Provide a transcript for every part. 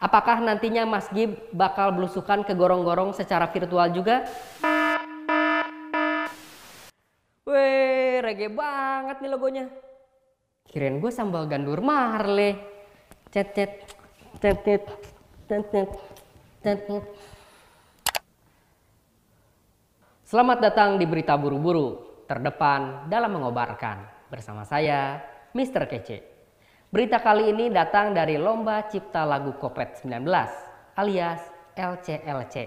Apakah nantinya Mas Gib bakal belusukan ke gorong-gorong secara virtual juga? Weh, reggae banget nih logonya. Kirain gue sambal gandur marle. Cet cet cet cet cet cet cet. Selamat datang di Berita Buru-Buru, terdepan dalam mengobarkan. Bersama saya, Mr. Kece. Berita kali ini datang dari Lomba Cipta Lagu COVID-19 alias LCLC.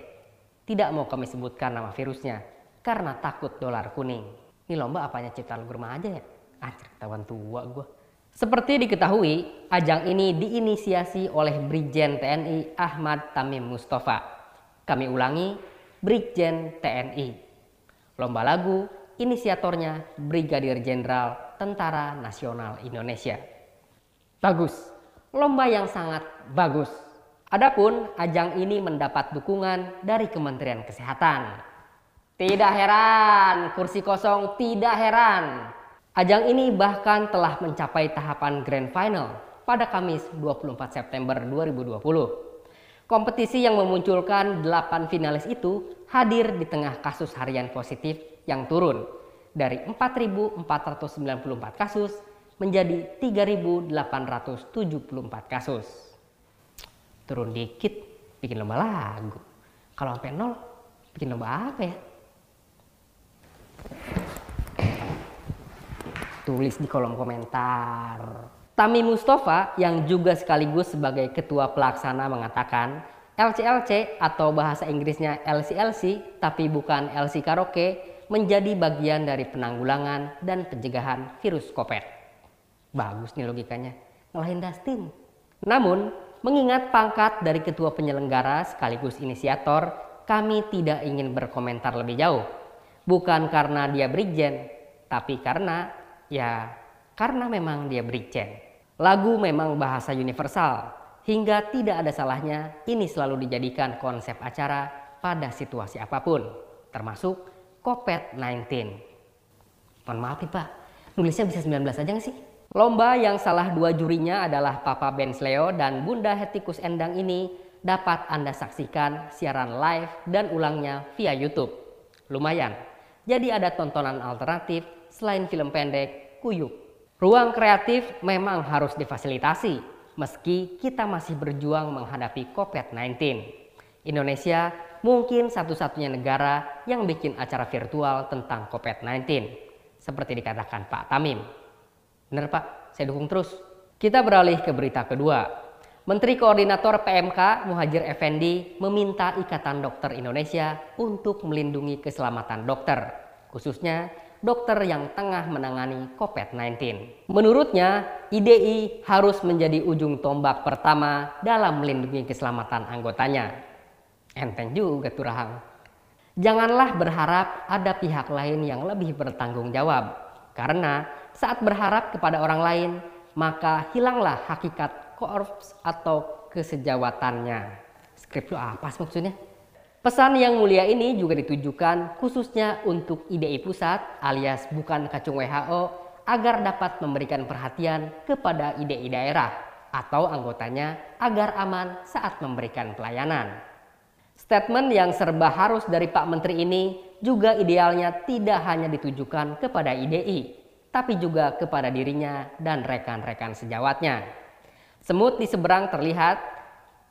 Tidak mau kami sebutkan nama virusnya karena takut dolar kuning. Ini lomba apanya cipta lagu remaja ya? Anjir, ketahuan tua gue. Seperti diketahui, ajang ini diinisiasi oleh Brigjen TNI Ahmad Tamim Mustafa. Kami ulangi, Brigjen TNI. Lomba lagu, inisiatornya Brigadir Jenderal Tentara Nasional Indonesia. Bagus, lomba yang sangat bagus. Adapun ajang ini mendapat dukungan dari Kementerian Kesehatan. Tidak heran, kursi kosong tidak heran. Ajang ini bahkan telah mencapai tahapan Grand Final pada Kamis 24 September 2020. Kompetisi yang memunculkan 8 finalis itu hadir di tengah kasus harian positif yang turun dari 4.494 kasus menjadi 3.874 kasus. Turun dikit, bikin lomba lagu. Kalau sampai nol, bikin lomba apa ya? Tulis di kolom komentar. Tami Mustafa yang juga sekaligus sebagai ketua pelaksana mengatakan LCLC atau bahasa Inggrisnya LCLC tapi bukan LC Karaoke menjadi bagian dari penanggulangan dan pencegahan virus COVID. Bagus nih logikanya. Ngelahin Dustin. Namun, mengingat pangkat dari ketua penyelenggara sekaligus inisiator, kami tidak ingin berkomentar lebih jauh. Bukan karena dia brigjen, tapi karena ya karena memang dia brigjen. Lagu memang bahasa universal, hingga tidak ada salahnya ini selalu dijadikan konsep acara pada situasi apa pun, termasuk COVID-19. Mohon maaf nih Pak, nulisnya bisa 19 aja nggak sih? Lomba yang salah dua jurinya adalah Papa Bensleo dan Bunda Hetikus Endang ini dapat Anda saksikan siaran live dan ulangnya via YouTube. Lumayan, jadi ada tontonan alternatif selain film pendek Kuyuk. Ruang kreatif memang harus difasilitasi meski kita masih berjuang menghadapi COVID-19. Indonesia mungkin satu-satunya negara yang bikin acara virtual tentang COVID-19, seperti dikatakan Pak Tamim. Benar Pak, saya dukung terus. Kita beralih ke berita kedua. Menteri Koordinator PMK Muhajir Effendi meminta Ikatan Dokter Indonesia untuk melindungi keselamatan dokter, khususnya dokter yang tengah menangani COVID-19. Menurutnya, IDI harus menjadi ujung tombak pertama dalam melindungi keselamatan anggotanya. Enteng juga tuh Rahang. Janganlah berharap ada pihak lain yang lebih bertanggung jawab, karena saat berharap kepada orang lain, maka hilanglah hakikat korps atau kesejawatannya. Skrip itu apa sih maksudnya? Pesan yang mulia ini juga ditujukan khususnya untuk IDI pusat alias bukan kacung WHO agar dapat memberikan perhatian kepada IDI daerah atau anggotanya agar aman saat memberikan pelayanan. Statement yang serba harus dari Pak Menteri ini juga idealnya tidak hanya ditujukan kepada IDI, tapi juga kepada dirinya dan rekan-rekan sejawatnya. Semut di seberang terlihat,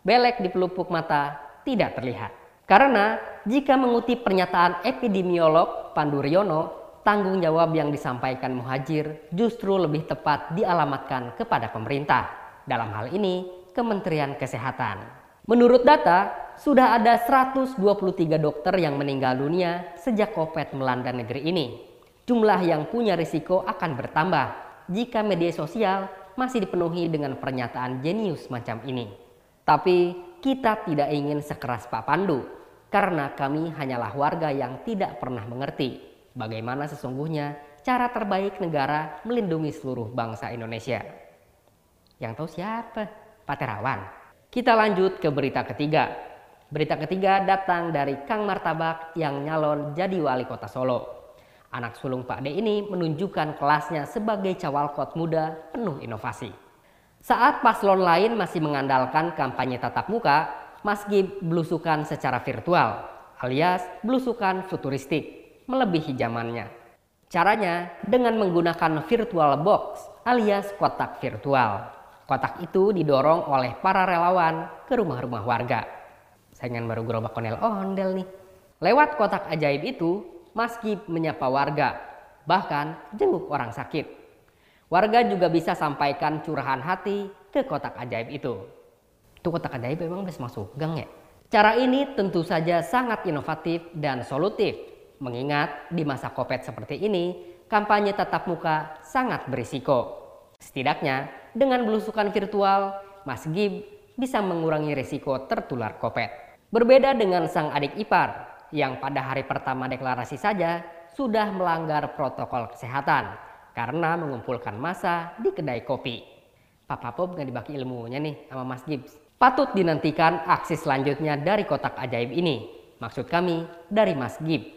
belek di pelupuk mata tidak terlihat. Karena jika mengutip pernyataan epidemiolog Pandu Riono, tanggung jawab yang disampaikan Muhajir justru lebih tepat dialamatkan kepada pemerintah. Dalam hal ini, Kementerian Kesehatan. Menurut data, sudah ada 123 dokter yang meninggal dunia sejak COVID melanda negeri ini jumlah yang punya risiko akan bertambah jika media sosial masih dipenuhi dengan pernyataan jenius macam ini. Tapi kita tidak ingin sekeras Pak Pandu karena kami hanyalah warga yang tidak pernah mengerti bagaimana sesungguhnya cara terbaik negara melindungi seluruh bangsa Indonesia. Yang tahu siapa? Pak Terawan. Kita lanjut ke berita ketiga. Berita ketiga datang dari Kang Martabak yang nyalon jadi wali kota Solo. Anak sulung Pak D ini menunjukkan kelasnya sebagai cawalkot muda penuh inovasi. Saat paslon lain masih mengandalkan kampanye tatap muka, Mas Gib belusukan secara virtual alias belusukan futuristik melebihi zamannya. Caranya dengan menggunakan virtual box alias kotak virtual. Kotak itu didorong oleh para relawan ke rumah-rumah warga. Saingan baru gerobak konel ondel nih. Lewat kotak ajaib itu, Mas menyapa warga, bahkan jenguk orang sakit. Warga juga bisa sampaikan curahan hati ke kotak ajaib itu. Itu kotak ajaib memang bisa masuk gang ya? Cara ini tentu saja sangat inovatif dan solutif. Mengingat di masa covid seperti ini, kampanye tatap muka sangat berisiko. Setidaknya dengan belusukan virtual, Mas Gib bisa mengurangi risiko tertular covid. Berbeda dengan sang adik ipar yang pada hari pertama deklarasi saja sudah melanggar protokol kesehatan karena mengumpulkan masa di kedai kopi. Papa Pop gak dibagi ilmunya nih sama Mas Gibbs. Patut dinantikan aksi selanjutnya dari kotak ajaib ini. Maksud kami dari Mas Gibbs.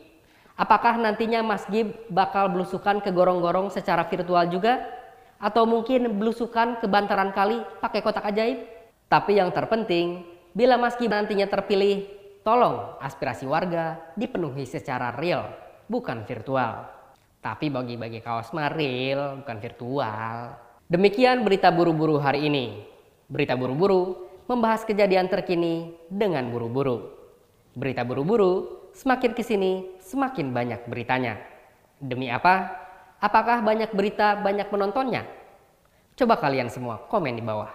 Apakah nantinya Mas Gibbs bakal belusukan ke gorong-gorong secara virtual juga? Atau mungkin belusukan ke bantaran kali pakai kotak ajaib? Tapi yang terpenting, bila Mas Gibbs nantinya terpilih, tolong aspirasi warga dipenuhi secara real, bukan virtual. Tapi bagi-bagi kaos maril, bukan virtual. Demikian berita buru-buru hari ini. Berita buru-buru membahas kejadian terkini dengan buru-buru. Berita buru-buru semakin ke sini semakin banyak beritanya. Demi apa? Apakah banyak berita banyak menontonnya? Coba kalian semua komen di bawah.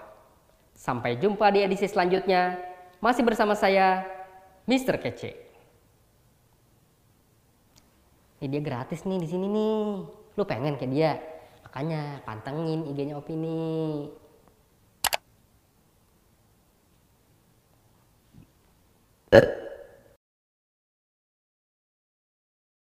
Sampai jumpa di edisi selanjutnya. Masih bersama saya, Mr. Kece. Ini dia gratis nih di sini nih. Lu pengen kayak dia. Makanya pantengin IG-nya Opini. Uh.